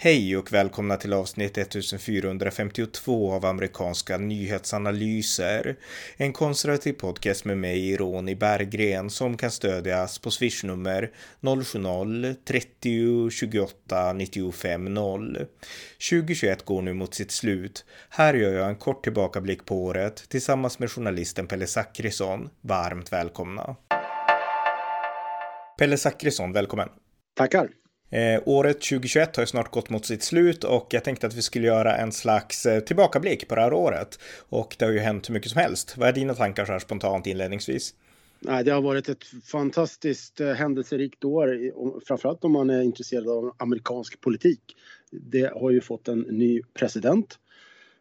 Hej och välkomna till avsnitt 1452 av amerikanska nyhetsanalyser. En konservativ podcast med mig, Ronny Berggren, som kan stödjas på swishnummer 070-30 28 95 0. 2021 går nu mot sitt slut. Här gör jag en kort tillbakablick på året tillsammans med journalisten Pelle Zackrisson. Varmt välkomna. Pelle Zackrisson, välkommen. Tackar. Eh, året 2021 har ju snart gått mot sitt slut och jag tänkte att vi skulle göra en slags eh, tillbakablick på det här året. Och det har ju hänt hur mycket som helst. Vad är dina tankar så här spontant inledningsvis? Nej, det har varit ett fantastiskt eh, händelserikt år, framförallt om man är intresserad av amerikansk politik. Det har ju fått en ny president,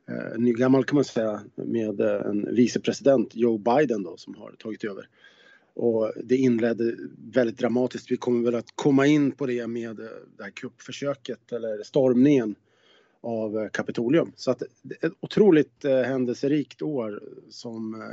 eh, ny gammal kan man säga, med eh, en vicepresident, Joe Biden då, som har tagit över. Och det inledde väldigt dramatiskt. Vi kommer väl att komma in på det med eh, det här kuppförsöket eller stormningen av eh, Kapitolium. Så att det är ett otroligt eh, händelserikt år som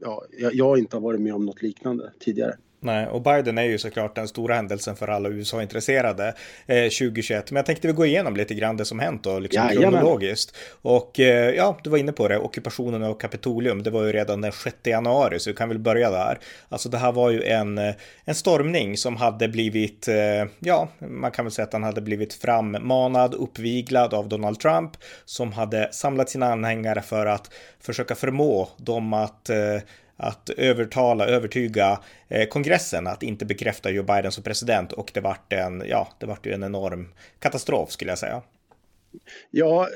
ja, jag inte har varit med om något liknande tidigare. Nej, och Biden är ju såklart den stora händelsen för alla USA-intresserade eh, 2021. Men jag tänkte vi gå igenom lite grann det som hänt och liksom ja, kronologiskt. Och eh, ja, du var inne på det, ockupationen av Kapitolium, det var ju redan den 6 januari, så vi kan väl börja där. Alltså det här var ju en, eh, en stormning som hade blivit, eh, ja, man kan väl säga att han hade blivit frammanad, uppviglad av Donald Trump, som hade samlat sina anhängare för att försöka förmå dem att eh, att övertala, övertyga eh, kongressen att inte bekräfta Joe Biden som president och det vart en, ja, det vart ju en enorm katastrof skulle jag säga. Ja,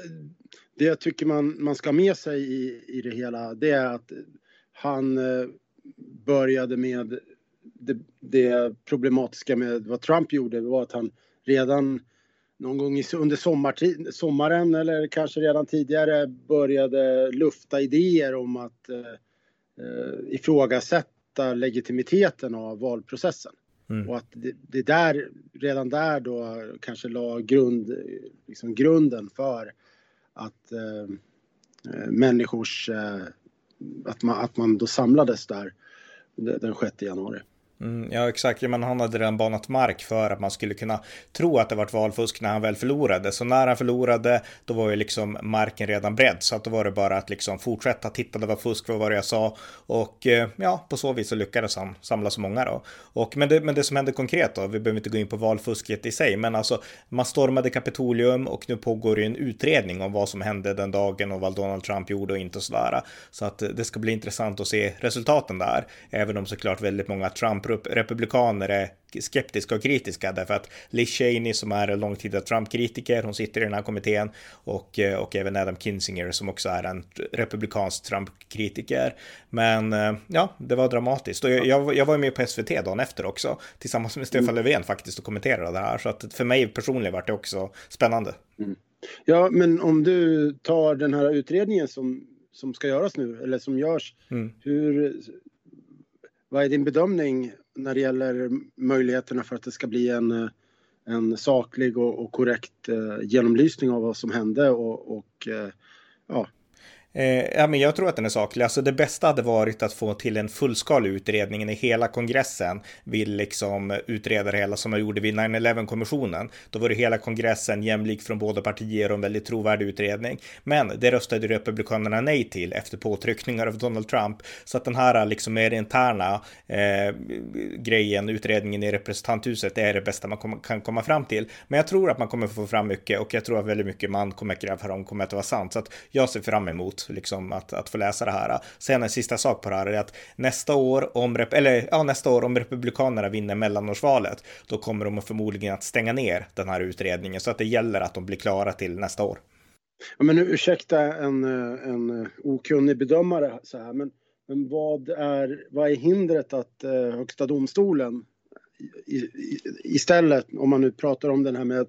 det jag tycker man, man ska ha med sig i, i det hela, det är att han eh, började med det, det, problematiska med vad Trump gjorde var att han redan någon gång under sommartid, sommaren eller kanske redan tidigare började lufta idéer om att eh, eh, ifrågasätta legitimiteten av valprocessen. Mm. Och att det, det, där, redan där då kanske la grund, liksom grunden för att eh, eh människors, eh, att, man, att man då samlades där den 6 januari. Mm, ja, exakt. Men han hade redan banat mark för att man skulle kunna tro att det var valfusk när han väl förlorade. Så när han förlorade, då var ju liksom marken redan bredd. Så att då var det bara att liksom fortsätta titta, det var fusk, vad var det jag sa? Och eh, ja, på så vis så lyckades han samla så många då. Och, men, det, men det som hände konkret då, vi behöver inte gå in på valfusket i sig, men alltså man stormade Kapitolium och nu pågår ju en utredning om vad som hände den dagen och vad Donald Trump gjorde och inte och sådär. Så att eh, det ska bli intressant att se resultaten där, även om såklart väldigt många Trump republikaner är skeptiska och kritiska därför att Liz Cheney som är en långtida Trump-kritiker, hon sitter i den här kommittén och, eh, och även Adam Kinzinger som också är en republikansk Trump-kritiker. Men eh, ja, det var dramatiskt och jag, jag var med på SVT dagen efter också tillsammans med Stefan mm. Löfven faktiskt och kommenterade det här så att för mig personligen var det också spännande. Mm. Ja, men om du tar den här utredningen som som ska göras nu, eller som görs. Mm. Hur, vad är din bedömning när det gäller möjligheterna för att det ska bli en, en saklig och, och korrekt eh, genomlysning av vad som hände och, och eh, ja, Eh, ja, men jag tror att den är saklig. Alltså det bästa hade varit att få till en fullskalig utredning i hela kongressen vill liksom utreda det hela som man gjorde vid 9-11 kommissionen. Då var det hela kongressen jämlik från båda partier och en väldigt trovärdig utredning. Men det röstade republikanerna nej till efter påtryckningar av Donald Trump. Så att den här liksom mer interna eh, grejen, utredningen i representanthuset, det är det bästa man kom, kan komma fram till. Men jag tror att man kommer få fram mycket och jag tror att väldigt mycket man kommer gräva om kommer att vara sant. Så att jag ser fram emot liksom att, att få läsa det här. Sen en sista sak på det här är att nästa år om, eller, ja, nästa år om Republikanerna vinner mellanårsvalet, då kommer de förmodligen att stänga ner den här utredningen så att det gäller att de blir klara till nästa år. Ja, men ursäkta en, en okunnig bedömare så här, men, men vad, är, vad är hindret att eh, Högsta domstolen i, i, istället, om man nu pratar om den här med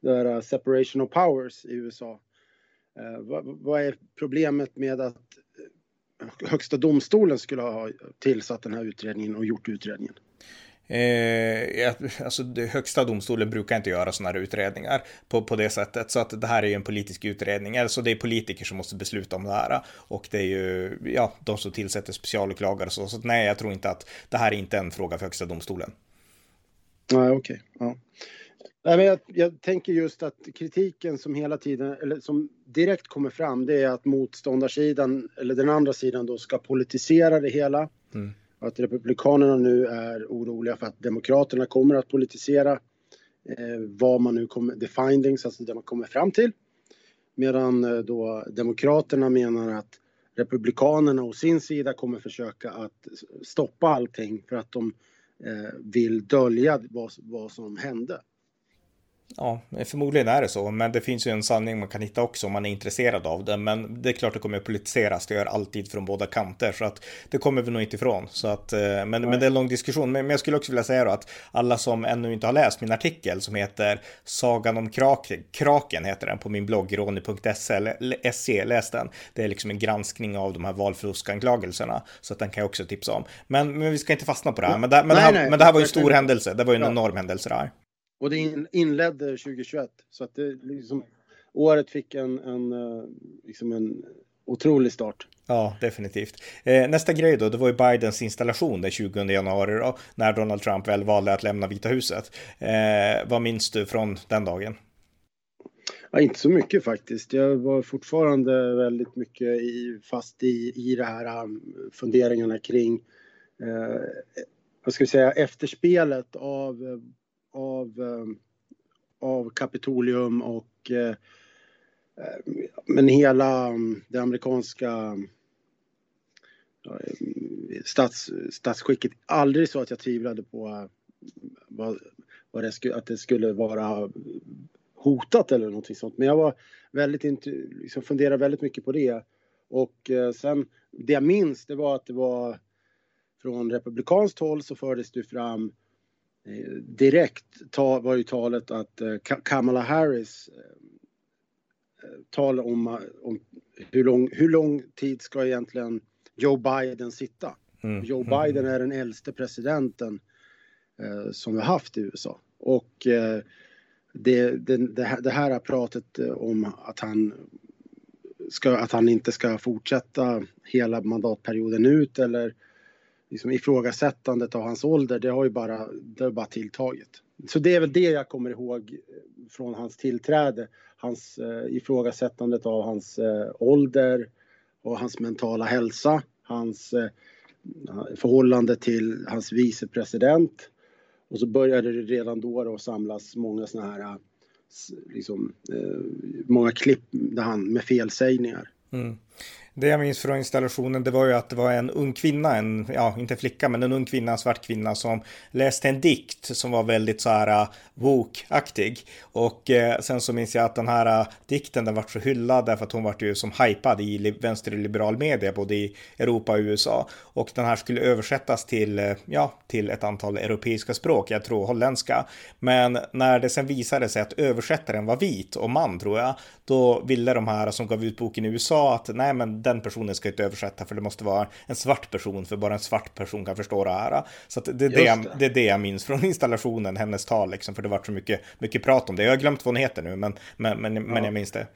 det här separation of powers i USA, vad, vad är problemet med att eh, Högsta domstolen skulle ha tillsatt den här utredningen och gjort utredningen? Eh, alltså högsta domstolen brukar inte göra sådana här utredningar på, på det sättet. Så att det här är ju en politisk utredning. Alltså det är politiker som måste besluta om det här. Och det är ju ja, de som tillsätter specialåklagare och så. Så nej, jag tror inte att det här är inte en fråga för högsta domstolen. Nej, okej. Okay. Ja. Nej, men jag, jag, tänker just att kritiken som hela tiden, eller som direkt kommer fram, det är att motståndarsidan, eller den andra sidan då, ska politisera det hela. Mm. Att Republikanerna nu är oroliga för att Demokraterna kommer att politisera eh, vad man nu kommer, the findings, alltså det man kommer fram till. Medan eh, då Demokraterna menar att Republikanerna å sin sida kommer försöka att stoppa allting för att de eh, vill dölja vad, vad som hände. Ja, förmodligen är det så, men det finns ju en sanning man kan hitta också om man är intresserad av det. Men det är klart det kommer politiseras, det gör alltid från båda kanter, så att det kommer vi nog inte ifrån. Så att, eh, men, men det är en lång diskussion. Men, jag skulle också vilja säga då att alla som ännu inte har läst min artikel som heter Sagan om kraken, kraken heter den på min blogg roni.se, läs den. Det är liksom en granskning av de här valfuskanklagelserna, så att den kan jag också tipsa om. Men, men vi ska inte fastna på det här. Men det, men nej, det, här, nej, men det här var ju en stor händelse, det var ju en enorm händelse det här. Och det inledde 2021. Så att det liksom, året fick en, en, eh, liksom en otrolig start. Ja, definitivt. Eh, nästa grej då, det var ju Bidens installation den 20 januari då, när Donald Trump väl valde att lämna Vita huset. Eh, vad minns du från den dagen? Ja, inte så mycket faktiskt. Jag var fortfarande väldigt mycket i, fast i, i det här um, funderingarna kring eh, vad ska vi säga, efterspelet av eh, av, ehm, eh, av Kapitolium och eh, men hela mm, det amerikanska mm, ehm, stats, statsskicket. Aldrig så att jag tvivlade på eh, vad, vad det skulle, att det skulle vara hotat eller någonting sånt. Men jag var väldigt liksom funderade väldigt mycket på det. Och eh, sen det jag minns det var att det var från republikanskt håll så fördes det fram Eh, direkt ta, var ju talet att eh, Kamala Harris eh, tal om, om hur, lång, hur lång tid ska egentligen Joe Biden sitta? Mm. Joe mm. Biden är den äldste presidenten eh, som vi haft i USA. Och eh, det, det, det, här, det här pratet om att han, ska, att han inte ska fortsätta hela mandatperioden ut eller liksom ifrågasättandet av hans ålder, det har ju bara, det har bara tilltagit. Så det är väl det jag kommer ihåg eh, från hans tillträde. Hans eh, ifrågasättandet av hans eh, ålder och hans mentala hälsa, hans eh, förhållande till hans vicepresident. Och så började det redan då då samlas många såna här, eh, liksom, eh, många klipp där han, med felsägningar. Mm. Det jag minns från installationen det var ju att det var en ung kvinna, en, ja inte flicka men en ung kvinna, en svart kvinna som läste en dikt som var väldigt så här bokaktig. woke-aktig. Och eh, sen så minns jag att den här eh, dikten den vart så hyllad därför att hon vart ju som hypad i vänsterliberal media både i Europa och USA. Och den här skulle översättas till, eh, ja, till ett antal europeiska språk, jag tror holländska. Men när det sen visade sig att översättaren var vit och man tror jag, då ville de här som gav ut boken i USA att nej men den personen ska inte översätta för det måste vara en svart person för bara en svart person kan förstå det här. Så det, är det, jag, det är det jag minns från installationen, hennes tal liksom, för det var så mycket, mycket prat om det. Jag har glömt vad hon heter nu, men, men, men, ja. men jag minns det.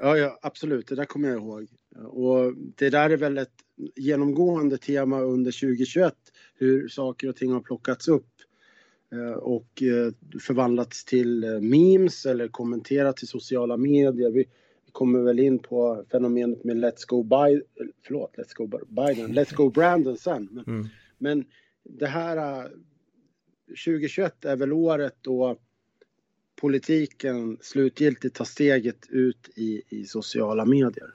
Ja, ja, absolut, det där kommer jag ihåg. Och det där är väl ett genomgående tema under 2021, hur saker och ting har plockats upp eh, och eh, förvandlats till eh, memes eller kommenterats i sociala medier. Vi kommer väl in på fenomenet med Let's Go Biden, förlåt, Let's Go Biden, Let's Go Brandon sen. Men, mm. men det här 2021 är väl året då politiken slutgiltigt tar steget ut i, i sociala medier.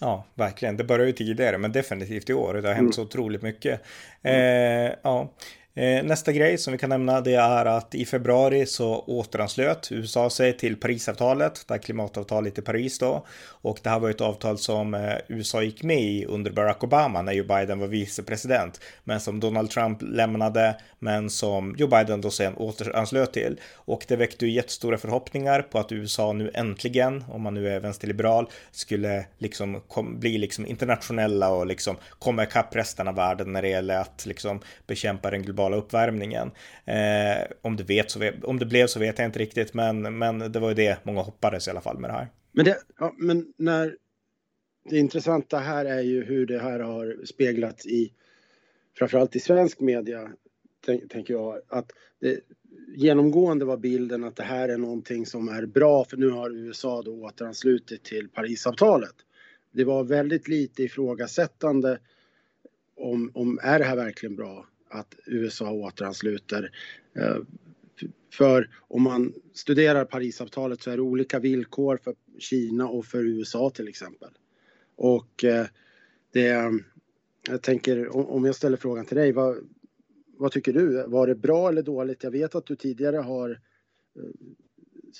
Ja, verkligen. Det började ju tidigare, men definitivt i år. Det har hänt mm. så otroligt mycket. Eh, ja. Eh, nästa grej som vi kan nämna det är att i februari så återanslöt USA sig till Parisavtalet, det här klimatavtalet i Paris då. Och det här var ett avtal som eh, USA gick med i under Barack Obama när Joe Biden var vicepresident. Men som Donald Trump lämnade, men som Joe Biden då sen återanslöt till. Och det väckte ju jättestora förhoppningar på att USA nu äntligen, om man nu är vänsterliberal, skulle liksom bli liksom internationella och liksom komma ikapp resten av världen när det gäller att liksom bekämpa den globala globala uppvärmningen. Eh, om, det vet så vet, om det blev så vet jag inte riktigt, men, men det var ju det många hoppades i alla fall med det här. Men, det, ja, men när det intressanta här är ju hur det här har speglats i framförallt i svensk media, tänker jag, att det, genomgående var bilden att det här är någonting som är bra för nu har USA då återanslutit till Parisavtalet. Det var väldigt lite ifrågasättande om, om är det här verkligen bra att USA återansluter. Eh, för om man studerar Parisavtalet så är det olika villkor för Kina och för USA till exempel. Och eh, det, jag tänker om jag ställer frågan till dig, vad, vad tycker du? Var det bra eller dåligt? Jag vet att du tidigare har eh,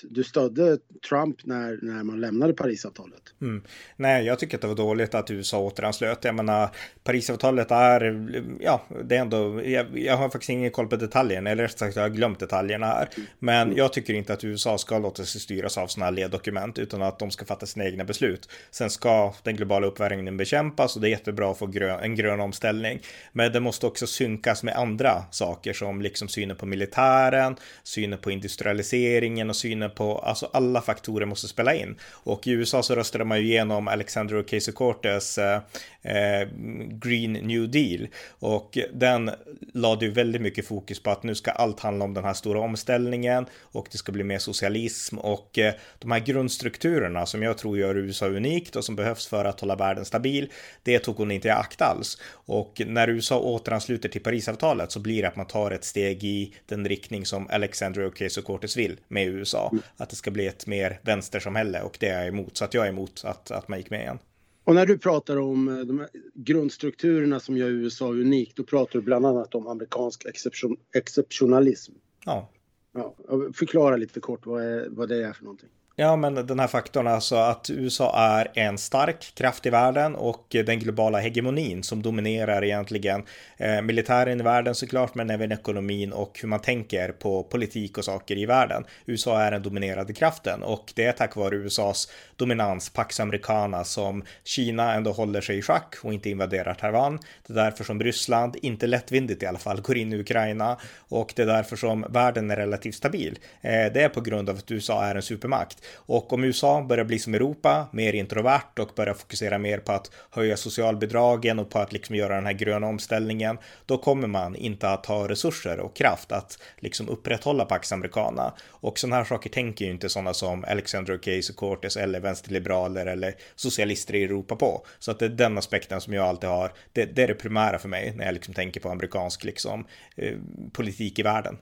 du stödde Trump när, när man lämnade Parisavtalet. Mm. Nej, jag tycker att det var dåligt att USA återanslöt. Jag menar, Parisavtalet är, ja, det är ändå, jag, jag har faktiskt ingen koll på detaljerna, eller rätt sagt jag har glömt detaljerna här. Men mm. jag tycker inte att USA ska låta sig styras av sådana här leddokument, utan att de ska fatta sina egna beslut. Sen ska den globala uppvärmningen bekämpas och det är jättebra att få grön, en grön omställning. Men det måste också synkas med andra saker som liksom synen på militären, synen på industrialiseringen och synen inne på, alltså alla faktorer måste spela in. Och i USA så röstade man ju igenom Alexander Ocasio-Cortez eh, eh, Green New Deal och den lade ju väldigt mycket fokus på att nu ska allt handla om den här stora omställningen och det ska bli mer socialism och eh, de här grundstrukturerna som jag tror gör USA unikt och som behövs för att hålla världen stabil. Det tog hon inte i akt alls och när USA återansluter till Parisavtalet så blir det att man tar ett steg i den riktning som Alexander Ocasio-Cortez vill med USA. Mm. Att det ska bli ett mer vänstersamhälle och det är jag emot. Så att jag är emot att, att man gick med igen. Och när du pratar om eh, de grundstrukturerna som gör USA unikt, då pratar du bland annat om amerikansk exception, exceptionalism. Ja. ja. Förklara lite kort vad, är, vad det är för någonting. Ja, men den här faktorn alltså att USA är en stark kraft i världen och den globala hegemonin som dominerar egentligen eh, militären i världen såklart, men även ekonomin och hur man tänker på politik och saker i världen. USA är den dominerande kraften och det är tack vare USAs dominans, Pax Americana, som Kina ändå håller sig i schack och inte invaderar Taiwan. Det är därför som Ryssland, inte lättvindigt i alla fall, går in i Ukraina och det är därför som världen är relativt stabil. Eh, det är på grund av att USA är en supermakt. Och om USA börjar bli som Europa, mer introvert och börjar fokusera mer på att höja socialbidragen och på att liksom göra den här gröna omställningen, då kommer man inte att ha resurser och kraft att liksom upprätthålla Pax Americana. Och sådana här saker tänker ju inte sådana som Alexander Ocasio-Cortez eller vänsterliberaler eller socialister i Europa på. Så att det är den aspekten som jag alltid har. Det, det är det primära för mig när jag liksom tänker på amerikansk liksom, eh, politik i världen.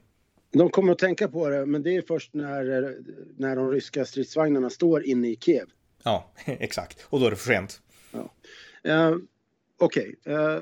De kommer att tänka på det, men det är först när, när de ryska stridsvagnarna står inne i Kiev. Ja, exakt. Och då är det för sent. Ja. Uh, Okej. Okay. Eh,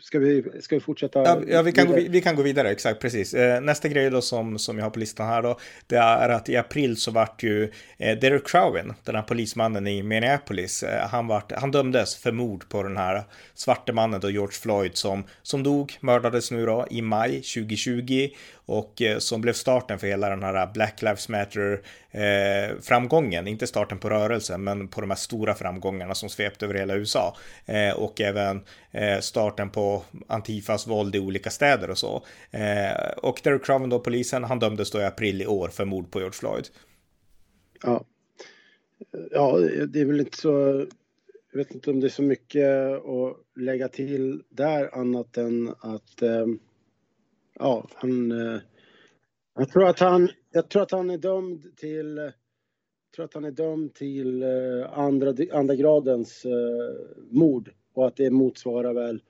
Ska vi, ska vi fortsätta? Ja, ja vi, kan gå, vi kan gå vidare, exakt precis. Eh, nästa grej då som, som jag har på listan här då, det är att i april så vart ju eh, Derek Chauvin, den här polismannen i Minneapolis, eh, han, vart, han dömdes för mord på den här svarte mannen då, George Floyd, som, som dog, mördades nu då i maj 2020 och eh, som blev starten för hela den här Black Lives Matter-framgången. Eh, inte starten på rörelsen, men på de här stora framgångarna som svepte över hela USA eh, och även starten på Antifas våld i olika städer och så. Och Derek Chauvin då, polisen, han dömdes då i april i år för mord på George Floyd. Ja, ja det är väl inte så jag vet inte om det är så mycket att lägga till där annat än att eh, ja, han... Eh, jag tror att han, jag tror att han är dömd till... Jag tror att han är dömd till eh, andra, andra gradens eh, mord och att det motsvarar väl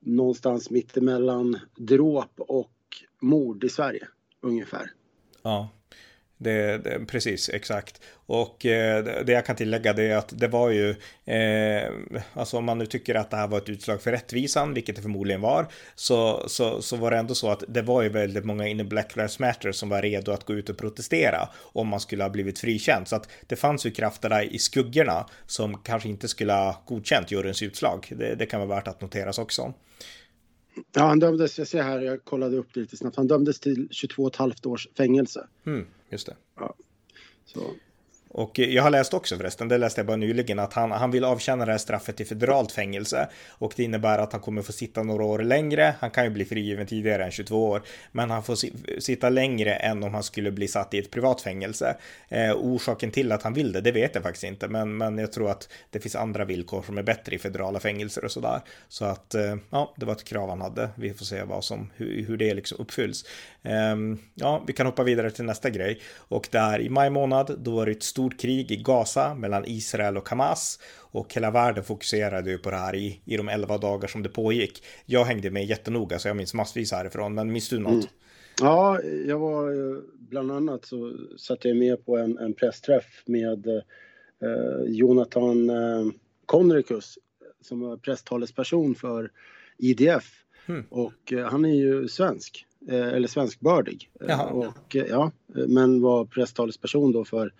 någonstans mittemellan dråp och mord i Sverige ungefär. Ja. Det, det, precis, exakt. Och eh, det jag kan tillägga det är att det var ju, eh, alltså om man nu tycker att det här var ett utslag för rättvisan, vilket det förmodligen var, så, så, så var det ändå så att det var ju väldigt många inne Black Lives Matter som var redo att gå ut och protestera om man skulle ha blivit frikänd. Så att det fanns ju krafter där i skuggorna som kanske inte skulle ha godkänt juryns utslag. Det, det kan vara värt att noteras också. Ja, han dömdes, jag ser här, jag kollade upp det lite snabbt, han dömdes till 22,5 års fängelse. Mm, just det. Ja. Så. Och jag har läst också förresten, det läste jag bara nyligen, att han, han vill avtjäna det här straffet i federalt fängelse. Och det innebär att han kommer få sitta några år längre. Han kan ju bli frigiven tidigare än 22 år, men han får sitta längre än om han skulle bli satt i ett privat fängelse. Eh, orsaken till att han vill det, det vet jag faktiskt inte, men, men jag tror att det finns andra villkor som är bättre i federala fängelser och sådär. Så att, eh, ja, det var ett krav han hade. Vi får se vad som, hur, hur det liksom uppfylls. Eh, ja, vi kan hoppa vidare till nästa grej. Och där i maj månad, då var det ett stort krig i Gaza mellan Israel och Hamas. Och hela världen fokuserade ju på det här i, i de elva dagar som det pågick. Jag hängde med jättenoga så jag minns massvis härifrån, men minns du något? Mm. Ja, jag var bland annat så satt jag med på en, en pressträff med eh, Jonathan eh, Konrikus som var presstalesperson för IDF. Mm. Och eh, han är ju svensk, eh, eller svenskbördig. Jaha. Och, ja, men var presstalesperson då för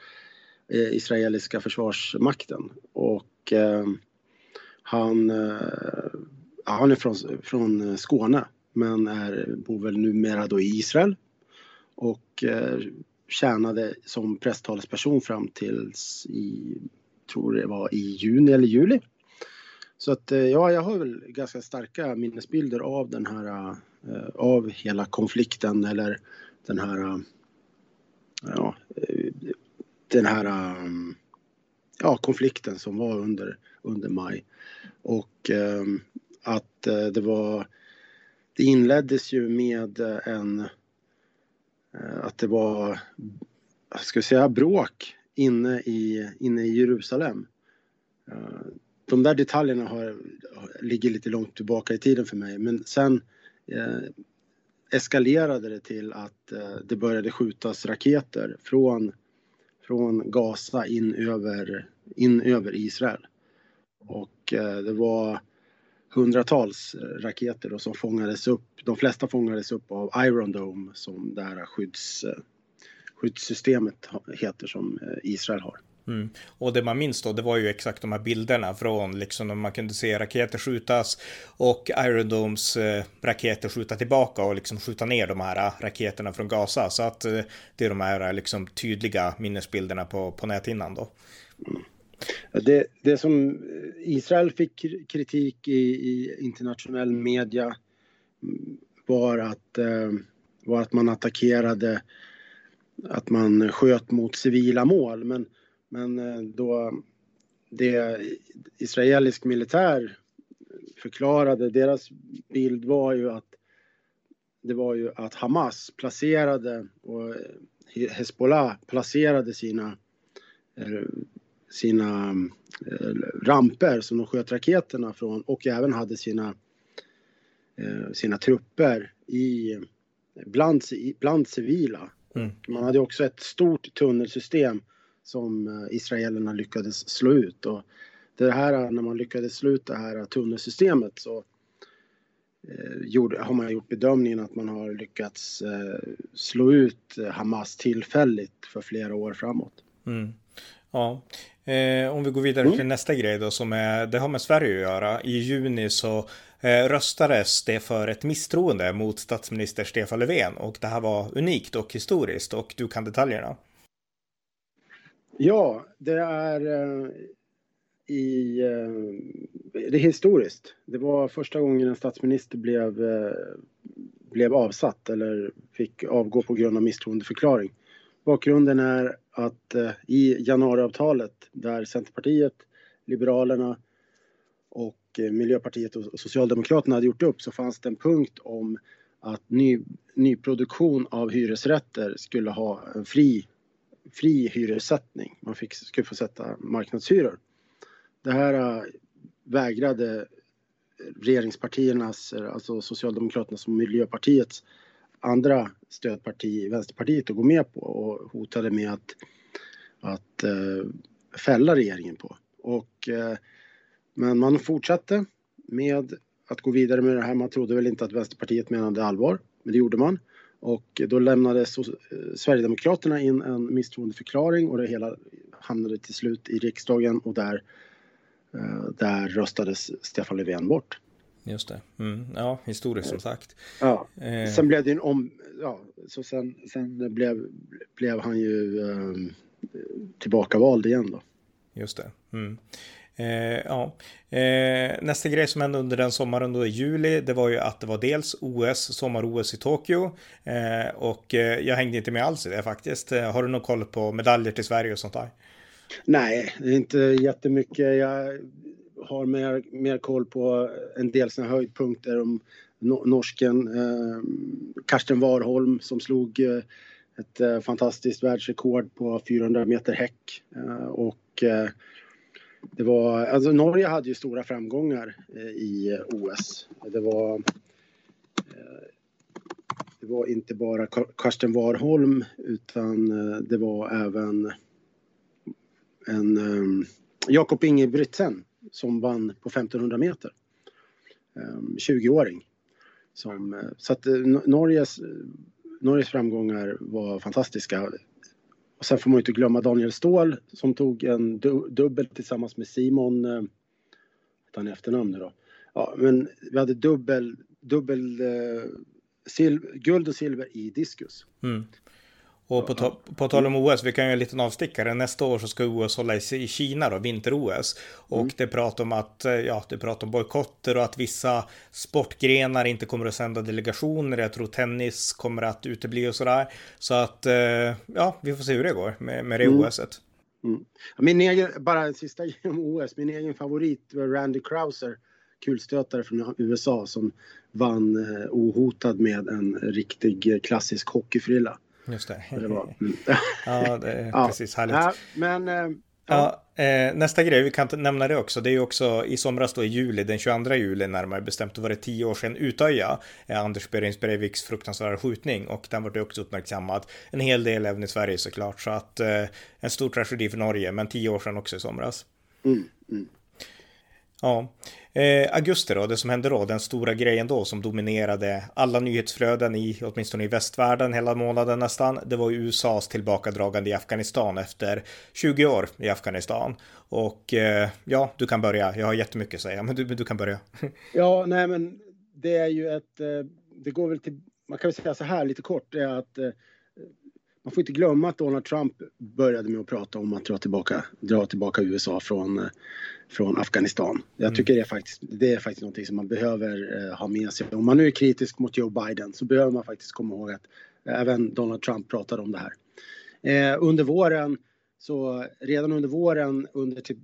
Eh, israeliska försvarsmakten. Och eh, han, eh, han är från, från Skåne men är, bor väl numera då i Israel. Och tjänade som presstalesperson fram tills i, tror det var i juni eller juli så att ja, jag har väl ganska starka minnesbilder av den här, av hela konflikten eller den här, ja, den här, ehm, ja, konflikten som var under, under maj. Och ehm, att eh, det var, det inleddes ju med eh, en, eh, att det var, ska vi säga bråk inne i, inne i Jerusalem de där detaljerna har, ligger lite långt tillbaka i tiden för mig. Men sen eh, eskalerade det till att eh, det började skjutas raketer från, från Gaza in över, in över Israel. Och eh, det var hundratals eh, raketer då som fångades upp. De flesta fångades upp av Iron Dome som det här skydds, eh, skyddssystemet heter som eh, Israel har. Mm. Och det man minns då, det var ju exakt de här bilderna från liksom när man kunde se raketer skjutas och Iron Domes eh, raketer skjuta tillbaka och liksom skjuta ner de här eh, raketerna från Gaza. Så att eh, det är de här eh, liksom tydliga minnesbilderna på, på näthinnan då. Mm. Det, det som eh, Israel fick kritik i, i internationell media mm, var att, eh, var att man attackerade, att man sköt mot civila mål. Men men eh, då det israelisk militär förklarade, deras bild var ju att det var ju att Hamas placerade och Hezbollah placerade sina eh, sina eh, ramper som de sköt raketerna från och även hade sina sina trupper i bland, bland civila. Mm. Man hade också ett stort tunnelsystem som eh, israelerna lyckades slå ut. Och det här, när man lyckades slå ut det här tunnelsystemet så eh, gjorde, har man gjort bedömningen att man har lyckats eh, slå ut Hamas tillfälligt för flera år framåt. Mm. Ja, eh, om vi går vidare mm. till nästa grej då som är, det har med Sverige att göra. I juni så eh, röstades det för ett misstroende mot statsminister Stefan Löfven och det här var unikt och historiskt och du kan detaljerna. Ja, det är eh, i, eh, det är historiskt. Det var första gången en statsminister blev, eh, blev avsatt eller fick avgå på grund av misstroendeförklaring. Bakgrunden är att eh, i januariavtalet där Centerpartiet, Liberalerna och eh, Miljöpartiet och Socialdemokraterna hade gjort upp så fanns det en punkt om att ny, nyproduktion av hyresrätter skulle ha en fri fri hyressättning. Man fick, skulle få sätta marknadshyror. Det här äh, vägrade regeringspartiernas, äh, alltså Socialdemokraternas och Miljöpartiets andra stödparti, Vänsterpartiet, att gå med på och hotade med att, att äh, fälla regeringen på. Och, äh, men man fortsatte med att gå vidare med det här. Man trodde väl inte att Vänsterpartiet menade allvar, men det gjorde man. Och då lämnade eh, Sverigedemokraterna in en misstroendeförklaring och det hela hamnade till slut i riksdagen och där, eh, där röstades Stefan Löfven bort. Just det. Mm. Ja, historiskt som sagt. Ja. Eh. Sen blev det en om... Ja, så sen, sen blev, blev han ju... tillbakavald igen då. Just det. Mm. Eh, ja. Eh, nästa grej som hände under den sommaren då i juli, det var ju att det var dels OS, sommar-OS i Tokyo. Eh, och eh, jag hängde inte med alls i det faktiskt. Eh, har du någon koll på medaljer till Sverige och sånt där? Nej, det är inte jättemycket. Jag har mer, mer koll på en del såna höjdpunkter om norsken eh, Karsten Warholm som slog eh, ett eh, fantastiskt världsrekord på 400 meter häck. Eh, och eh, det var, alltså Norge hade ju stora framgångar eh, i eh, OS. Det var, eh, det var inte bara Karsten Warholm utan eh, det var även en Jakob Ingebrigtsen som vann på 1500 meter. 20-åring. Som, eh, så att eh, Norges, Norges framgångar var fantastiska. Och sen får man inte glömma Daniel Ståhl som tog en du, dubbel tillsammans med Simon, eh, han efternamn nu då. Ja, men vi hade dubbel, dubbel eh, guld och silver i diskus. Mm. Och på, ta på tal om OS, vi kan göra en liten avstickare. Nästa år så ska OS hållas i Kina då, vinter-OS. Och mm. det pratar om att, eh, ja, det pratar om bojkotter och att vissa sportgrenar inte kommer att sända delegationer. Jag tror tennis kommer att utebli och sådär. Så att, eh, ja, vi får se hur det går med, med det mm. OSet. Mm. Min egen, bara en sista om OS, min egen favorit var Randy Krauser kulstötare från USA som vann eh, ohotad med en riktig klassisk hockeyfrilla. Just det. det var, ja, det är ja. precis härligt. Ja, men... Eh, ja. eh, nästa grej, vi kan nämna det också, det är ju också i somras då i juli, den 22 juli närmare bestämt, då var det tio år sedan Utöja, eh, Anders Berings Breiviks fruktansvärda skjutning och den var det också uppmärksammad en hel del även i Sverige såklart, så att eh, en stor tragedi för Norge, men tio år sedan också i somras. Mm, mm. Ja, eh, augusti då, det som hände då, den stora grejen då som dominerade alla nyhetsflöden i, åtminstone i västvärlden hela månaden nästan, det var USAs tillbakadragande i Afghanistan efter 20 år i Afghanistan. Och eh, ja, du kan börja, jag har jättemycket att säga, men du, du kan börja. ja, nej men det är ju ett, eh, det går väl till, man kan väl säga så här lite kort, är att eh, man får inte glömma att Donald Trump började med att prata om att dra tillbaka, dra tillbaka USA från, eh, från Afghanistan. Jag mm. tycker det är faktiskt, det är faktiskt någonting som man behöver eh, ha med sig. Om man nu är kritisk mot Joe Biden så behöver man faktiskt komma ihåg att även Donald Trump pratade om det här. Eh, under våren, så redan under våren, under till,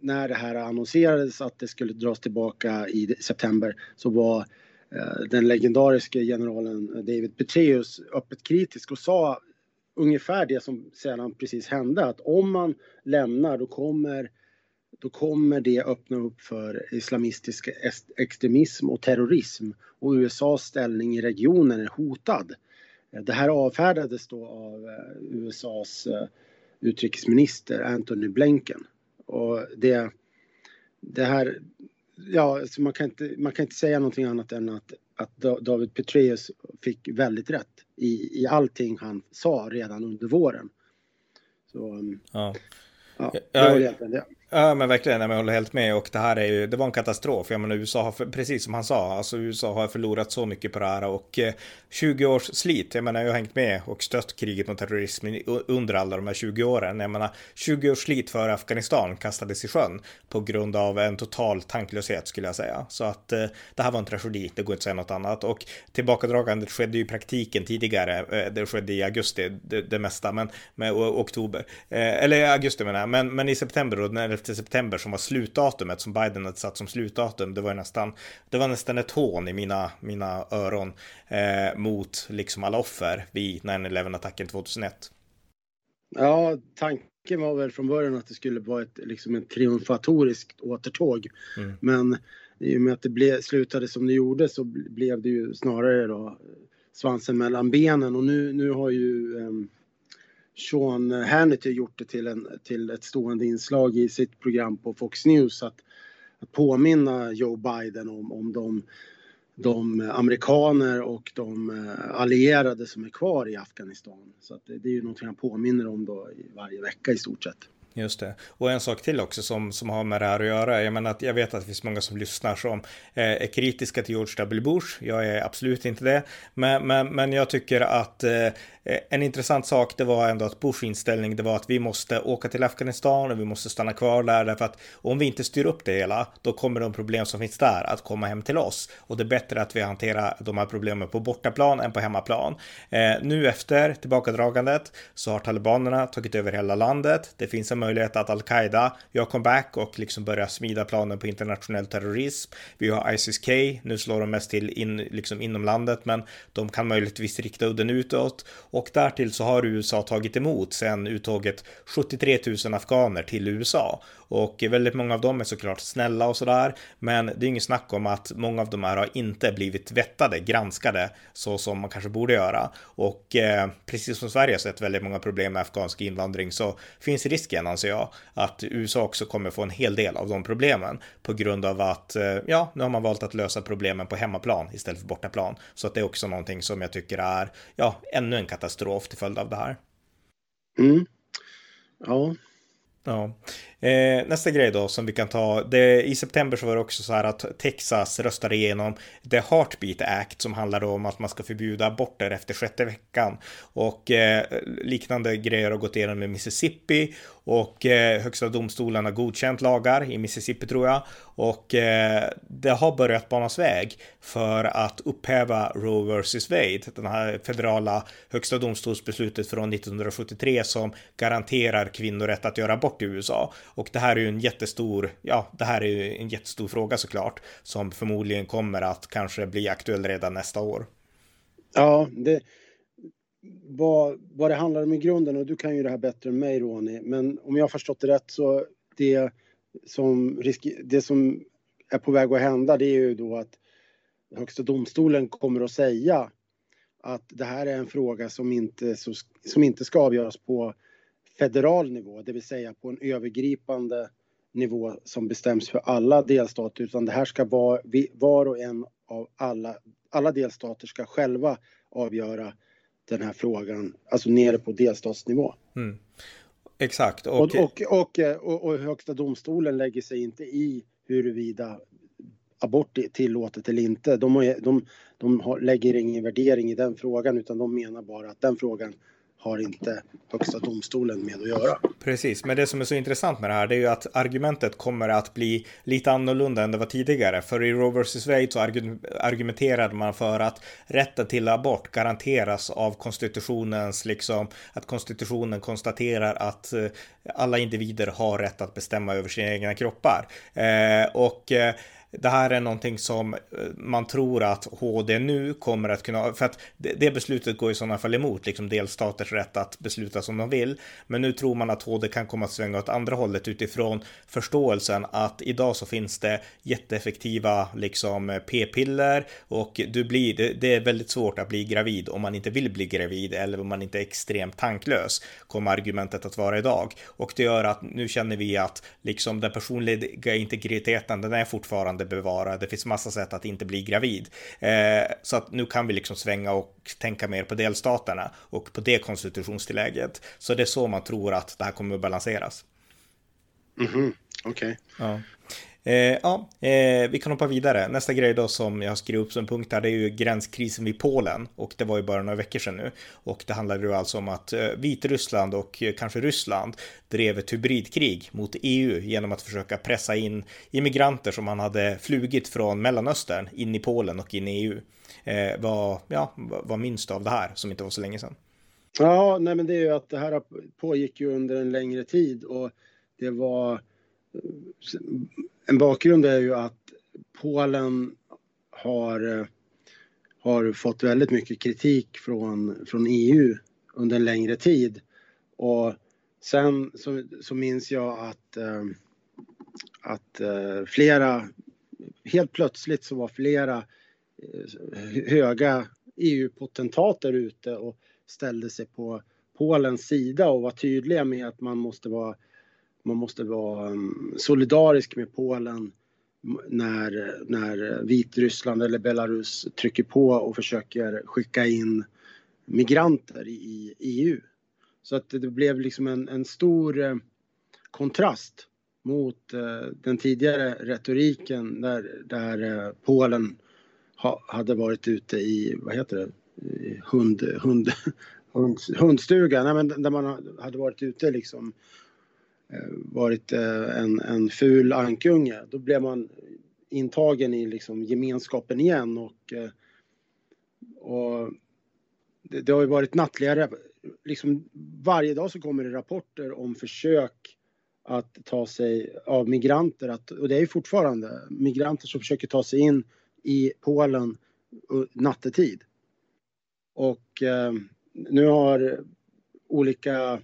när det här annonserades att det skulle dras tillbaka i september så var eh, den legendariska generalen David Petraeus öppet kritisk och sa ungefär det som sedan precis hände att om man lämnar då kommer då kommer det öppna upp för islamistisk extremism och terrorism och USAs ställning i regionen är hotad. Det här avfärdades då av eh, USAs eh, utrikesminister Antony Blinken. Och det, det här, ja, alltså man, kan inte, man kan inte säga någonting annat än att, att David Petraeus fick väldigt rätt i, i allting han sa redan under våren. Så, ja. Ja, det var egentligen det. Ja men verkligen, jag håller helt med och det här är ju, det var en katastrof. Jag menar USA har, för, precis som han sa, alltså USA har förlorat så mycket på det här och eh, 20 års slit, jag menar jag har hängt med och stött kriget mot terrorismen under alla de här 20 åren. Jag menar 20 års slit för Afghanistan kastades i sjön på grund av en total tanklöshet skulle jag säga. Så att eh, det här var en tragedi, det går inte att säga något annat och tillbakadragandet skedde ju i praktiken tidigare. Eh, det skedde i augusti, det, det mesta, men med oktober, eh, eller augusti menar jag, men, men i september då, när 11 september som var slutdatumet som Biden hade satt som slutdatum. Det var nästan, det var nästan ett hån i mina, mina öron eh, mot liksom alla offer vid 9-11 attacken 2001. Ja, tanken var väl från början att det skulle vara ett, liksom ett triumfatoriskt återtåg. Mm. Men i och med att det ble, slutade som det gjorde så blev det ju snarare då svansen mellan benen och nu, nu har ju um, Sean Hannity gjort det till, en, till ett stående inslag i sitt program på Fox News att, att påminna Joe Biden om, om de, de amerikaner och de eh, allierade som är kvar i Afghanistan. Så att det, det är ju någonting han påminner om då varje vecka i stort sett. Just det. Och en sak till också som, som har med det här att göra. Jag menar att jag vet att det finns många som lyssnar som eh, är kritiska till George W. Bush. Jag är absolut inte det. Men, men, men jag tycker att eh, en intressant sak det var ändå att Bush inställning det var att vi måste åka till Afghanistan och vi måste stanna kvar där därför att om vi inte styr upp det hela då kommer de problem som finns där att komma hem till oss. Och det är bättre att vi hanterar de här problemen på bortaplan än på hemmaplan. Eh, nu efter tillbakadragandet så har talibanerna tagit över hela landet. Det finns en möjlighet att al-Qaida gör comeback och liksom börjar smida planen på internationell terrorism. Vi har ISIS-K, nu slår de mest till in, liksom inom landet, men de kan möjligtvis rikta udden utåt. Och därtill så har USA tagit emot sen uttåget 73 000 afghaner till USA. Och väldigt många av dem är såklart snälla och sådär. Men det är inget snack om att många av de här har inte blivit vettade, granskade så som man kanske borde göra. Och eh, precis som Sverige har sett väldigt många problem med afghansk invandring så finns risken, anser jag, att USA också kommer få en hel del av de problemen på grund av att, eh, ja, nu har man valt att lösa problemen på hemmaplan istället för bortaplan. Så att det är också någonting som jag tycker är, ja, ännu en katastrof till följd av det här. Mm. Ja. Ja. Eh, nästa grej då som vi kan ta. Det, I september så var det också så här att Texas röstade igenom The Heartbeat Act som handlar om att man ska förbjuda aborter efter sjätte veckan. Och eh, liknande grejer har gått igenom med Mississippi och eh, högsta domstolen har godkänt lagar i Mississippi tror jag. Och eh, det har börjat banas väg för att upphäva Roe vs Wade, den här federala högsta domstolsbeslutet från 1973 som garanterar kvinnor rätt att göra abort i USA. Och det här är ju en jättestor, ja, det här är ju en jättestor fråga såklart som förmodligen kommer att kanske bli aktuell redan nästa år. Ja, det, vad, vad det handlar om i grunden, och du kan ju det här bättre än mig Ronny, men om jag har förstått det rätt så det som, risk, det som är på väg att hända det är ju då att Högsta domstolen kommer att säga att det här är en fråga som inte, som inte ska avgöras på federal nivå, det vill säga på en övergripande nivå som bestäms för alla delstater utan det här ska vara var och en av alla, alla delstater ska själva avgöra den här frågan, alltså nere på delstatsnivå. Mm. Exakt. Och... Och, och, och, och, Högsta domstolen lägger sig inte i huruvida abort är tillåtet eller inte. De, de, de har, lägger ingen värdering i den frågan utan de menar bara att den frågan har inte Högsta domstolen med att göra. Precis, men det som är så intressant med det här det är ju att argumentet kommer att bli lite annorlunda än det var tidigare. För i Roe vs Wade så argumenterade man för att rätten till abort garanteras av konstitutionens, liksom att konstitutionen konstaterar att eh, alla individer har rätt att bestämma över sina egna kroppar. Eh, och eh, det här är någonting som eh, man tror att HD nu kommer att kunna, för att det beslutet går i sådana fall emot liksom delstaters rätt att besluta som de vill. Men nu tror man att HD kan komma att svänga åt andra hållet utifrån förståelsen att idag så finns det jätteeffektiva liksom p-piller och du blir, det, det är väldigt svårt att bli gravid om man inte vill bli gravid eller om man inte är extremt tanklös kommer argumentet att vara idag. Och det gör att nu känner vi att liksom den personliga integriteten den är fortfarande fortfarande bevara. Det finns massa sätt att inte bli gravid. Eh, så att nu kan vi liksom svänga och tänka mer på delstaterna och på det konstitutionstillägget. Så det är så man tror att det här kommer att balanseras. Mm -hmm. Okej. Okay. Ja. Eh, ja, eh, vi kan hoppa vidare. Nästa grej då som jag skrev upp som punkt här, det är ju gränskrisen vid Polen. Och det var ju bara några veckor sedan nu. Och det handlade ju alltså om att eh, Vitryssland och eh, kanske Ryssland drev ett hybridkrig mot EU genom att försöka pressa in immigranter som man hade flugit från Mellanöstern in i Polen och in i EU. Eh, vad, ja, vad minns du av det här som inte var så länge sedan? Ja, nej men det är ju att det här pågick ju under en längre tid och det var eh, en bakgrund är ju att Polen har, har fått väldigt mycket kritik från, från EU under en längre tid. Och sen så, så minns jag att, eh, att eh, flera, helt plötsligt så var flera eh, höga EU-potentater ute och ställde sig på Polens sida och var tydliga med att man måste vara man måste vara um, solidarisk med Polen när, när Vitryssland eller Belarus trycker på och försöker skicka in migranter i EU. Så att det blev liksom en, en stor eh, kontrast mot eh, den tidigare retoriken där, där eh, Polen ha, hade varit ute i, vad heter det, hund, hund, hund, hundstuga, Nej, men där man hade varit ute liksom Eh, varit eh, en, en ful ankunge. Då blev man intagen i liksom gemenskapen igen och, eh, och det, det har ju varit nattliga, liksom varje dag så kommer det rapporter om försök att ta sig av migranter, att, och det är ju fortfarande migranter som försöker ta sig in i Polen nattetid. Och eh, nu har olika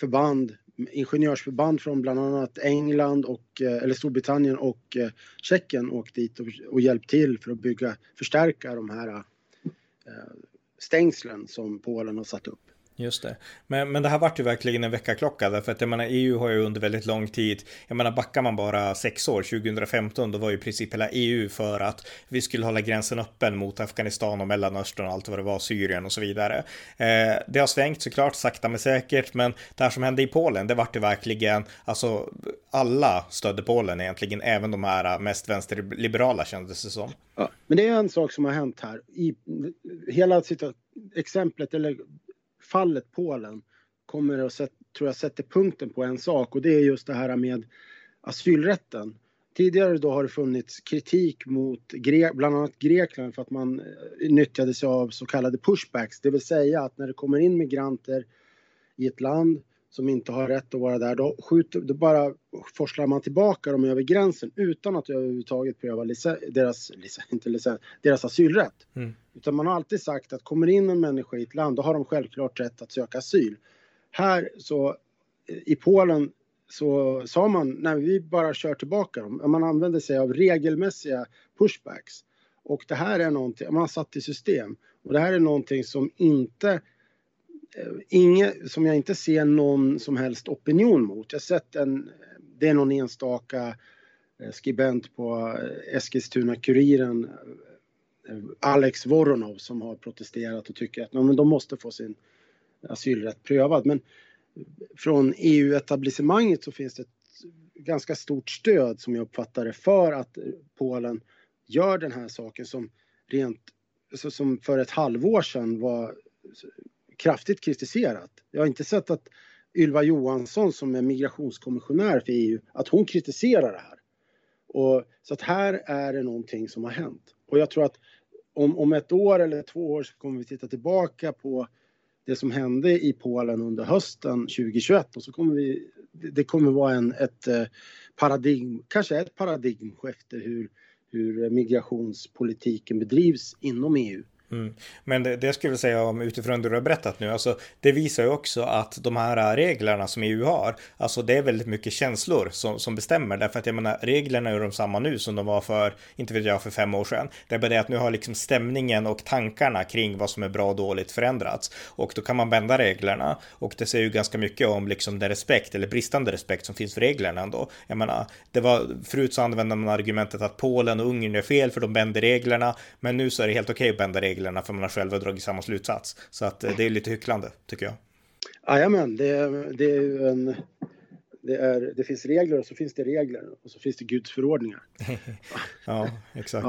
förband, ingenjörsförband från bland annat England och, eh, eller Storbritannien och eh, Tjeckien åkt dit och, och hjälpt till för att bygga, förstärka de här eh, stängslen som Polen har satt upp. Just det. Men, men det här vart ju verkligen en väckarklocka därför att jag menar EU har ju under väldigt lång tid, jag menar backar man bara sex år, 2015, då var ju i princip hela EU för att vi skulle hålla gränsen öppen mot Afghanistan och Mellanöstern och allt vad det var, Syrien och så vidare. Eh, det har svängt såklart, sakta men säkert, men det här som hände i Polen, det vart ju verkligen, alltså alla stödde Polen egentligen, även de här mest vänsterliberala kändes det som. Ja, men det är en sak som har hänt här. I hela exemplet, eller fallet Polen kommer att, tror jag, sätter punkten på en sak och det är just det här med asylrätten. Tidigare då har det funnits kritik mot Gre bland annat Grekland för att man eh, nyttjade sig av så kallade pushbacks, det vill säga att när det kommer in migranter i ett land som inte har rätt att vara där, då, skjuter, då bara forslar man tillbaka dem över gränsen utan att överhuvudtaget pröva deras, inte licens, deras asylrätt. Mm. Utan man har alltid sagt att kommer in en människa i ett land, då har de självklart rätt att söka asyl. Här så, i Polen så sa man, nej vi bara kör tillbaka dem. Man använder sig av regelmässiga pushbacks. Och det här är någonting, man satt i system. Och det här är någonting som inte Eh, inget som jag inte ser någon som helst opinion mot. Jag har sett en, det är någon enstaka eh, skribent på eh, Eskilstuna-Kuriren, Alex Voronov, som har protesterat och tycker att men de måste få sin asylrätt prövad. Men från EU-etablissemanget så finns det ett ganska stort stöd som jag uppfattar det för att Polen gör den här saken som rent alltså som för ett halvår sedan var kraftigt kritiserat. Jag har inte sett att Ylva Johansson som är migrationskommissionär för EU, att hon kritiserar det här. Och, så att här är det någonting som har hänt. Och jag tror att om, om ett år eller två år så kommer vi titta tillbaka på det som hände i Polen under hösten 2021 och så kommer vi, det kommer vara en, ett eh, paradigm, kanske ett paradigmskifte hur, hur migrationspolitiken bedrivs inom EU. Mm. Men det, det skulle jag säga om utifrån det du har berättat nu, alltså det visar ju också att de här reglerna som EU har, alltså det är väldigt mycket känslor som, som bestämmer, därför att jag menar reglerna är de samma nu som de var för, inte vet jag, för fem år sedan. Det är bara det att nu har liksom stämningen och tankarna kring vad som är bra och dåligt förändrats och då kan man bända reglerna och det säger ju ganska mycket om liksom den respekt eller bristande respekt som finns för reglerna ändå. Jag menar, det var förut så använde man argumentet att Polen och Ungern är fel för de bänder reglerna, men nu så är det helt okej okay att bända reglerna reglerna för man har själva dragit samma slutsats. Så att eh, det är lite hycklande tycker jag. Jajamän, det, det är ju en det, är, det finns regler och så finns det regler och så finns det Guds förordningar. ja, exakt.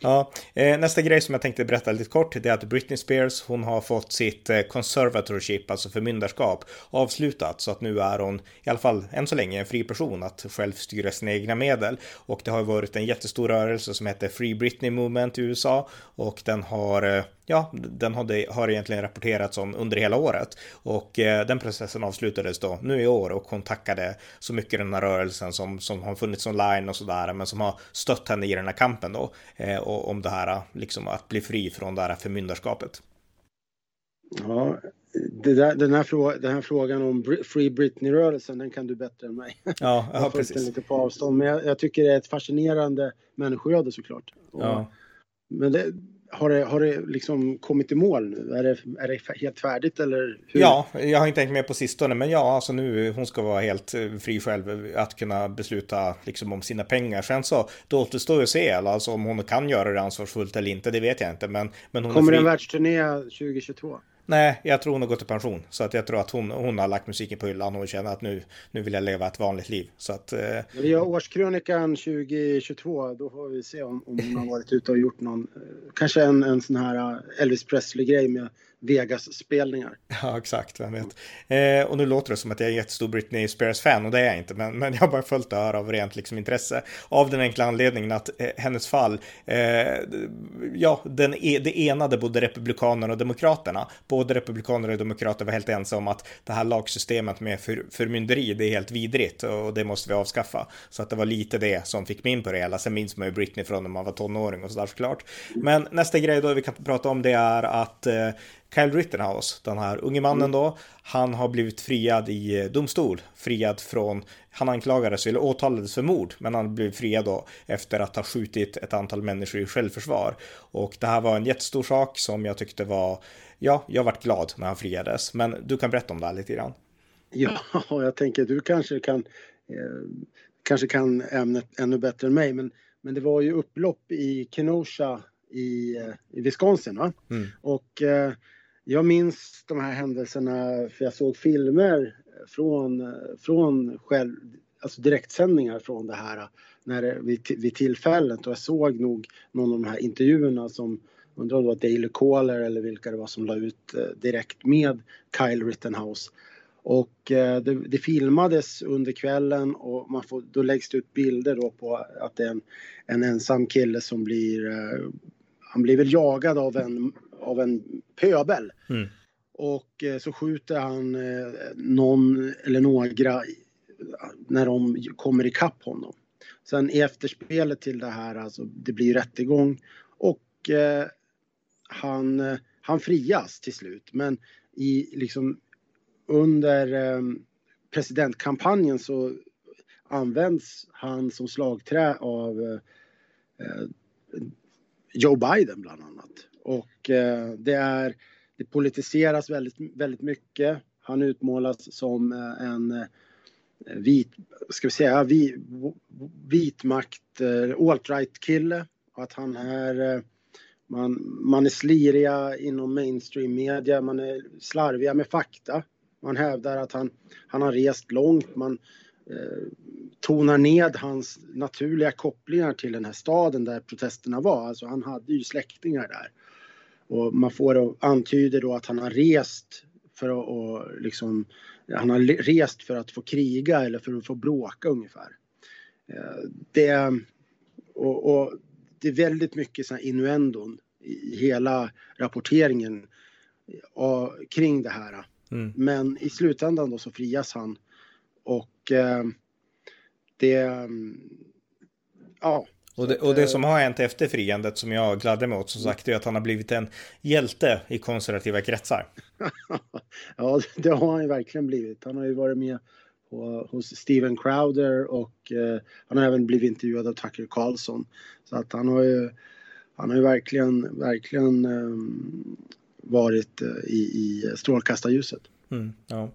Ja. ja. Eh, nästa grej som jag tänkte berätta lite kort det är att Britney Spears hon har fått sitt eh, conservatorship, alltså förmyndarskap, avslutat så att nu är hon i alla fall än så länge en fri person att själv styra sina egna medel och det har varit en jättestor rörelse som heter Free Britney Movement i USA och den har eh, Ja, den hade, har egentligen rapporterats om under hela året och eh, den processen avslutades då nu i år och hon tackade så mycket den här rörelsen som, som har funnits online och sådär men som har stött henne i den här kampen då eh, och om det här liksom att bli fri från det här förmyndarskapet. Ja, där, den, här fråga, den här frågan om Free Britney-rörelsen, den kan du bättre än mig. Ja, ja precis. Den lite på avstånd, men jag, jag, tycker det är ett fascinerande människoöde såklart. Och, ja. Men det, har det, har det liksom kommit i mål nu? Är det, är det helt färdigt eller? Hur? Ja, jag har inte tänkt med på sistone, men ja, alltså nu hon ska vara helt eh, fri själv att kunna besluta liksom om sina pengar. Sen så, då återstår ju att se, alltså om hon kan göra det ansvarsfullt eller inte, det vet jag inte. Men, men hon Kommer det en världsturné 2022? Nej, jag tror hon har gått i pension. Så att jag tror att hon, hon har lagt musiken på hyllan och känner att nu, nu vill jag leva ett vanligt liv. Så att, eh... När vi gör årskrönikan 2022, då får vi se om, om hon har varit ute och gjort någon, eh, kanske en, en sån här eh, Elvis Presley-grej med Vegas-spelningar. Ja, exakt, vem vet. Eh, och nu låter det som att jag är en jättestor Britney Spears-fan och det är jag inte, men, men jag har bara följt det här av rent liksom, intresse. Av den enkla anledningen att eh, hennes fall, eh, ja, den, e, det enade både Republikanerna och Demokraterna. Både Republikaner och Demokrater var helt ense om att det här lagsystemet med för, förmynderi, det är helt vidrigt och det måste vi avskaffa. Så att det var lite det som fick mig in på det hela. Sen minns man ju Britney från när man var tonåring och sådär såklart. Men nästa grej då vi kan prata om det är att eh, Kyle Rittenhouse, den här unge mannen då, han har blivit friad i eh, domstol. Friad från, han anklagades eller åtalades för mord, men han blev friad då efter att ha skjutit ett antal människor i självförsvar. Och det här var en jättestor sak som jag tyckte var, ja, jag vart glad när han friades. Men du kan berätta om det här lite grann. Ja, jag tänker du kanske kan, eh, kanske kan ämnet ännu bättre än mig, men, men det var ju upplopp i Kenosha i, eh, i Wisconsin. Va? Mm. Och eh, jag minns de här händelserna för jag såg filmer från, från själv, alltså direktsändningar från det här när, vid, vid tillfället och jag såg nog någon av de här intervjuerna som undrar om det var Daily Caller eller vilka det var som la ut eh, direkt med Kyle Rittenhouse. Och eh, det, det, filmades under kvällen och man får, då läggs det ut bilder då på att det är en, en ensam kille som blir, eh, han blir väl jagad av en av en pöbel. Mm. Och eh, så skjuter han eh, någon eller några när de kommer ikapp honom. Sen i efterspelet till det här, alltså det blir rättegång och eh, han, eh, han frias till slut. Men i liksom under eh, presidentkampanjen så används han som slagträ av eh, Joe Biden bland annat. Och eh, det, är, det politiseras väldigt, väldigt mycket. Han utmålas som eh, en eh, vit, ska vi säga, vit, vitmakt, eh, alt-right kille. Att han är, man, man är sliriga inom mainstream media, man är slarviga med fakta. Man hävdar att han, han har rest långt, man eh, tonar ned hans naturliga kopplingar till den här staden där protesterna var. Alltså han hade ju släktingar där. Och man får antyder då att han har rest för att och liksom, han har rest för att få kriga eller för att få bråka ungefär. Eh, det, och, och det är väldigt mycket såna innuendon i hela rapporteringen och, kring det här. Mm. Men i slutändan då så frias han och eh, det, ja, och det, och det, som har hänt efter friandet som jag gladde mig åt som sagt är att han har blivit en hjälte i konservativa kretsar. ja, det har han ju verkligen blivit. Han har ju varit med på, hos Steven Crowder och eh, han har även blivit intervjuad av Tucker Carlson. Så att han har ju, han har ju verkligen, verkligen eh, varit eh, i, i strålkastarljuset. Mm, ja.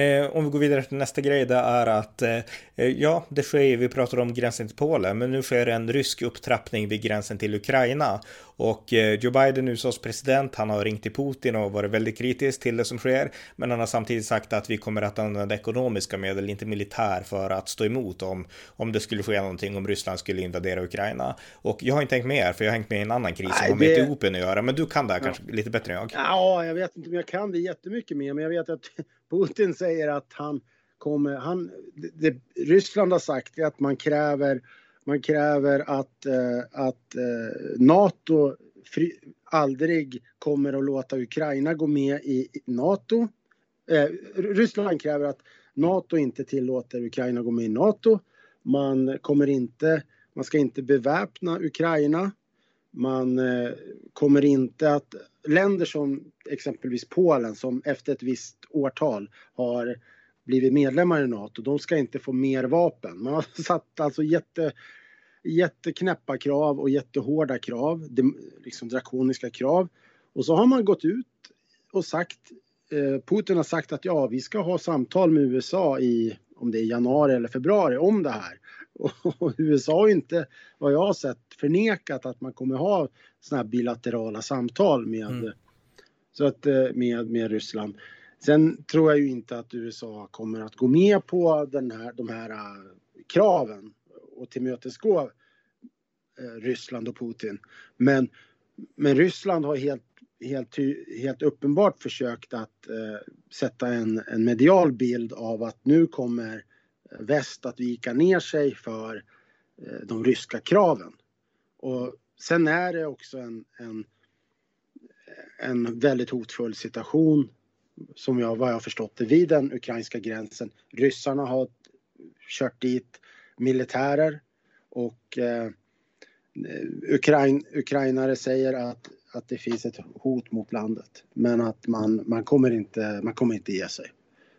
eh, om vi går vidare till nästa grej, det är att eh, eh ja, det sker, vi pratar om gränsen till Polen, men nu sker en rysk upptrappning vid gränsen till Ukraina och eh, Joe Biden, USAs president, han har ringt till Putin och varit väldigt kritisk till det som sker, men han har samtidigt sagt att vi kommer att använda ekonomiska medel, inte militär, för att stå emot om, om det skulle ske någonting, om Ryssland skulle invadera Ukraina. Och jag har inte tänkt med er, för jag har hängt med i en annan kris som har med Etiopien att göra, men du kan det här ja. kanske lite bättre än jag. Ja, jag vet inte om jag kan det jättemycket mer, men jag vet att Putin säger att han kommer, han, det, Ryssland har sagt att man kräver man kräver att, eh, att eh, Nato fri, aldrig kommer att låta Ukraina gå med i Nato. Eh, Ryssland kräver att Nato inte tillåter Ukraina gå med i Nato. Man kommer inte, man ska inte beväpna Ukraina. Man eh, kommer inte att, länder som exempelvis Polen som efter ett visst årtal har blivit medlemmar i Nato, de ska inte få mer vapen. Man har satt alltså jätte, jätteknäppa krav och jättehårda krav, liksom drakoniska krav. Och så har man gått ut och sagt, eh, Putin har sagt att ja, vi ska ha samtal med USA i, om det är januari eller februari, om det här. Och USA har inte, vad jag har sett, förnekat att man kommer ha sådana här bilaterala samtal med mm. Så att med, med Ryssland. Sen tror jag ju inte att USA kommer att gå med på den här, de här äh, kraven och tillmötesgå äh, Ryssland och Putin. Men, men Ryssland har helt helt, helt uppenbart försökt att eh, sätta en, en medial bild av att nu kommer väst att vika ner sig för eh, de ryska kraven. Och sen är det också en, en, en väldigt hotfull situation som jag, vad jag förstått det, vid den ukrainska gränsen. Ryssarna har kört dit militärer och eh, Ukrain, ukrainare säger att att det finns ett hot mot landet. Men att man, man, kommer, inte, man kommer inte ge sig.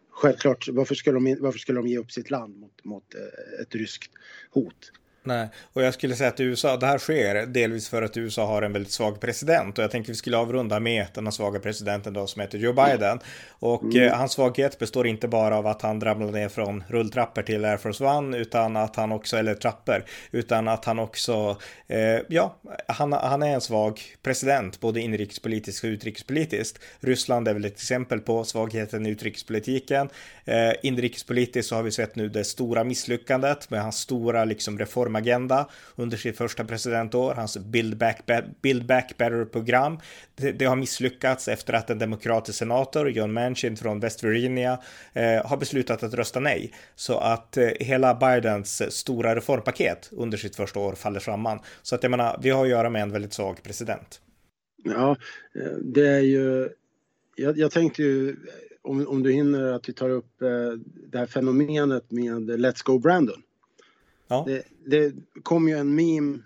Självklart, varför skulle de, varför skulle de ge upp sitt land mot, mot eh, ett ryskt hot? Nej, och jag skulle säga att USA, det här sker delvis för att USA har en väldigt svag president och jag tänkte vi skulle avrunda med den här svaga presidenten då som heter Joe Biden. Och mm. eh, hans svaghet består inte bara av att han ramlade ner från rulltrappor till Air Force One utan att han också, eller trappor, utan att han också, eh, ja, han, han är en svag president, både inrikespolitiskt och utrikespolitiskt. Ryssland är väl ett exempel på svagheten i utrikespolitiken. Eh, inrikespolitiskt så har vi sett nu det stora misslyckandet med hans stora liksom reform reformagenda under sitt första presidentår, hans Build Back, Build Back Better-program. Det, det, har misslyckats efter att en demokratisk senator, John Manchin från West Virginia, eh, har beslutat att rösta nej. Så att eh, hela Bidens stora reformpaket under sitt första år faller samman. Så att jag menar, vi har att göra med en väldigt svag president. Ja, eh, det är ju... Jag, jag tänkte ju, om, om du hinner, att vi tar upp eh, det här fenomenet med Let's Go Brandon. Ja. Det, det kom ju en meme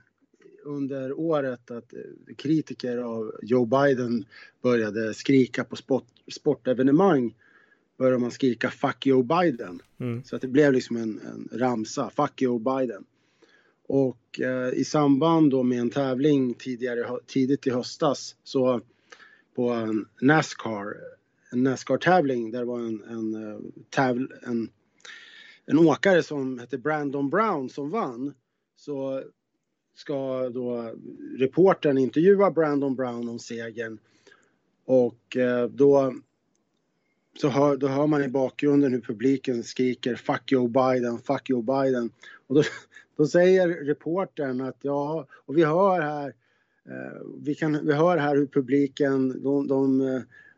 under året att eh, kritiker av Joe Biden började skrika på sport, sportevenemang. Började man skrika 'Fuck Joe Biden' mm. Så att det blev liksom en, en ramsa, 'Fuck Joe Biden' Och eh, i samband då med en tävling tidigare, tidigt i höstas så på en Nascar, en Nascar-tävling där det var en, en, eh, tävl, en en åkare som hette Brandon Brown som vann så ska då reportern intervjua Brandon Brown om segern och eh, då så hör, då hör man i bakgrunden hur publiken skriker Fuck Joe Biden, fuck Joe Biden. Och då, då säger reportern att ja, och vi hör här, eh, vi, kan, vi hör här hur publiken, de, de,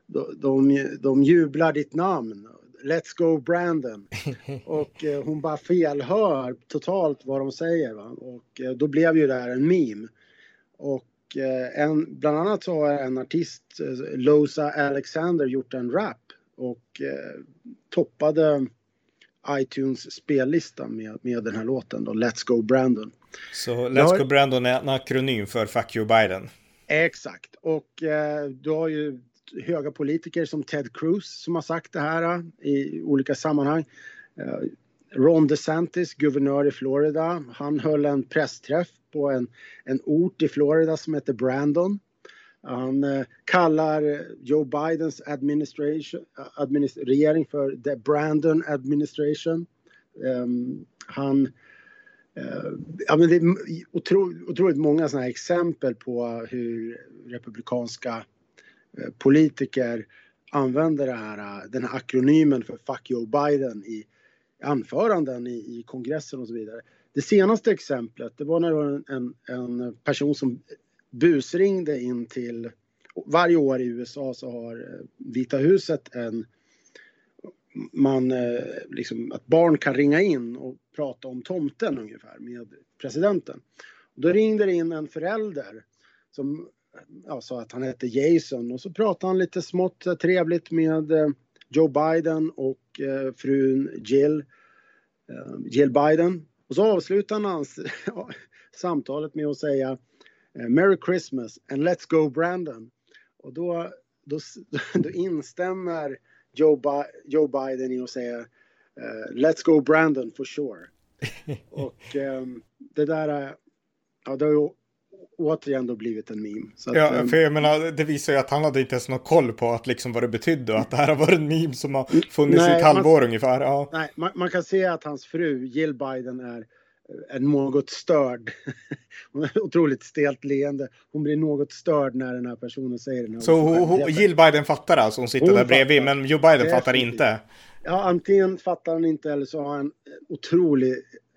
de, de, de jublar ditt namn. Let's go Brandon. Och eh, hon bara felhör totalt vad de säger. Va? Och eh, då blev ju det här en meme. Och eh, en, bland annat så har en artist, eh, Losa Alexander, gjort en rap och eh, toppade iTunes spellista med, med den här låten då, Let's Go Brandon. Så Let's har... Go Brandon är en akronym för Fuck You Biden? Exakt, och eh, du har ju höga politiker som Ted Cruz som har sagt det här eh, i olika sammanhang. Eh, Ron DeSantis, guvernör i Florida, han höll en pressträff på en, en ort i Florida som heter Brandon. Han eh, kallar Joe Bidens administration, administ regering för the Brandon administration. Um, han, uh, ja, men det är otro, otroligt många sådana exempel på hur republikanska Eh, politiker använder här, eh, den här akronymen för Fuck Joe Biden i anföranden i, i kongressen och så vidare. Det senaste exemplet det var när det var en, en person som busringde in till... Varje år i USA så har eh, Vita huset en... Man, liksom, att barn kan ringa in och prata om tomten ungefär med presidenten. Då ringde det in en förälder som ja, sa att han hette Jason och så pratade han lite smått trevligt med eh, Joe Biden och eh, frun Jill, eh, Jill Biden. Och så avslutade han samtalet med att säga Merry Christmas and let's go Brandon. Och då, då, då instämmer Joe, Bi Joe Biden i att säga Let's go Brandon for sure. och um, det där, ja, det har återigen då blivit en meme. Att, ja, ehm, för jag menar, det visar ju att han hade inte ens någon koll på att liksom vad det betydde och att det här har varit en meme som har funnits nej, i ett halvår man, ungefär. Ja. Nej, man, man, kan se att hans fru Jill Biden är är något störd. Hon har otroligt stelt leende. Hon blir något störd när den här personen säger den här Så hon, Jill Biden fattar alltså? Hon sitter hon där bredvid, fattar. men Joe Biden fattar inte? Ja, antingen fattar han inte eller så har han otrolig,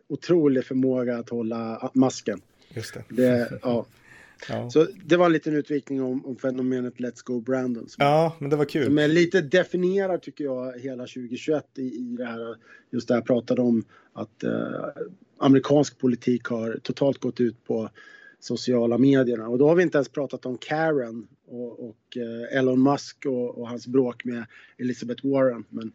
otrolig förmåga att hålla masken. Just det. det ja. Ja. Så det var en liten utvikning om, om fenomenet Let's Go Brandon. Ja, men det var kul. Är lite definierar tycker jag hela 2021 i, i det här, just det jag pratade om att eh, amerikansk politik har totalt gått ut på sociala medierna och då har vi inte ens pratat om Karen och, och eh, Elon Musk och, och, hans bråk med Elizabeth Warren. Men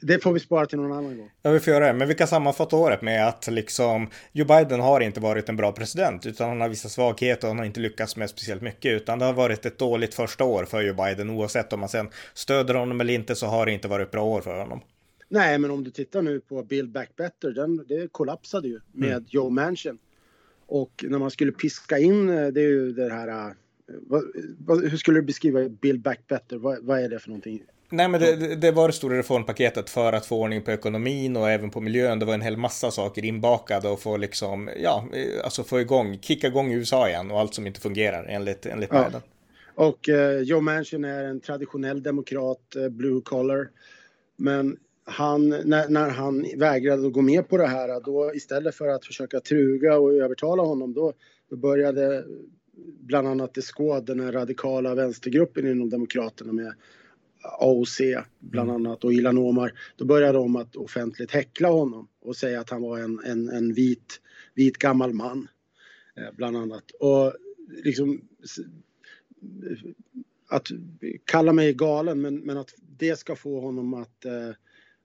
det får vi spara till någon annan gång. Ja, vi får göra det. Men vi kan sammanfatta året med att liksom Joe Biden har inte varit en bra president, utan han har vissa svagheter och han har inte lyckats med speciellt mycket, utan det har varit ett dåligt första år för Joe Biden. Oavsett om man sen stöder honom eller inte så har det inte varit ett bra år för honom. Nej, men om du tittar nu på Build Back Better, den, det kollapsade ju med mm. Joe Manchin. Och när man skulle piska in, eh, det är ju det här, eh, vad, vad, hur skulle du beskriva Build Back Better? Vad, vad är det för någonting? Nej, men det, det, var det stora reformpaketet för att få ordning på ekonomin och även på miljön. Det var en hel massa saker inbakade och få liksom, ja, alltså få igång, kicka igång USA igen och allt som inte fungerar enligt, enligt ja. Biden. Och eh, Joe Manchin är en traditionell demokrat, eh, blue collar. Men han, när, när, han vägrade att gå med på det här, då istället för att försöka truga och övertala honom, då, då började bland annat The Squad, den radikala vänstergruppen inom Demokraterna med AOC bland mm. annat och Ilan Omar, då började de att offentligt häckla honom och säga att han var en, en, en vit, vit gammal man. Eh, bland annat. Och liksom att kalla mig galen men, men att det ska få honom att eh,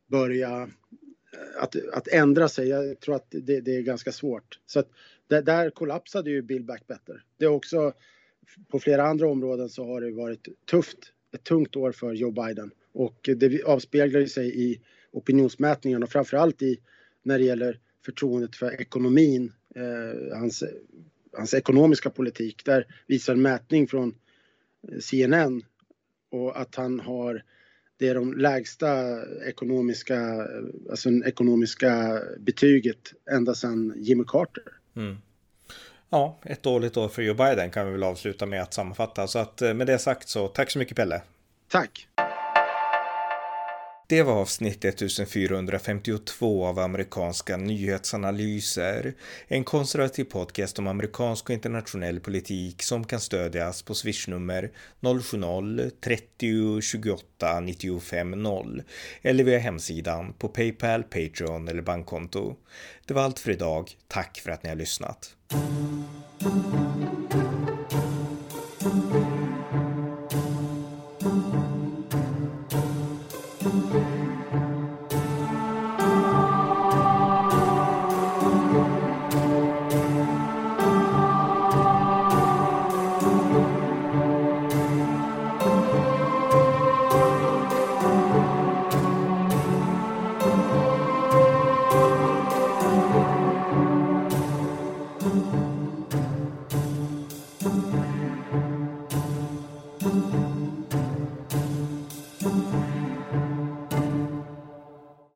börja eh, att, att ändra sig. Jag tror att det, det är ganska svårt. Så att det, där kollapsade ju Bill Back Better. Det är också på flera andra områden så har det varit tufft ett tungt år för Joe Biden och det avspeglar sig i opinionsmätningarna och framförallt i när det gäller förtroendet för ekonomin, eh, hans, hans ekonomiska politik. Där visar en mätning från eh, CNN och att han har det är de lägsta ekonomiska, eh, alltså ekonomiska betyget ända sedan Jimmy Carter. Mm. Ja, ett dåligt år för Joe Biden kan vi väl avsluta med att sammanfatta. Så att eh, med det sagt så tack så mycket Pelle. Tack. Det var avsnitt 1452 av amerikanska nyhetsanalyser. En konservativ podcast om amerikansk och internationell politik som kan stödjas på swishnummer 070-30 28 95 0 eller via hemsidan på Paypal, Patreon eller bankkonto. Det var allt för idag. Tack för att ni har lyssnat. Thank you.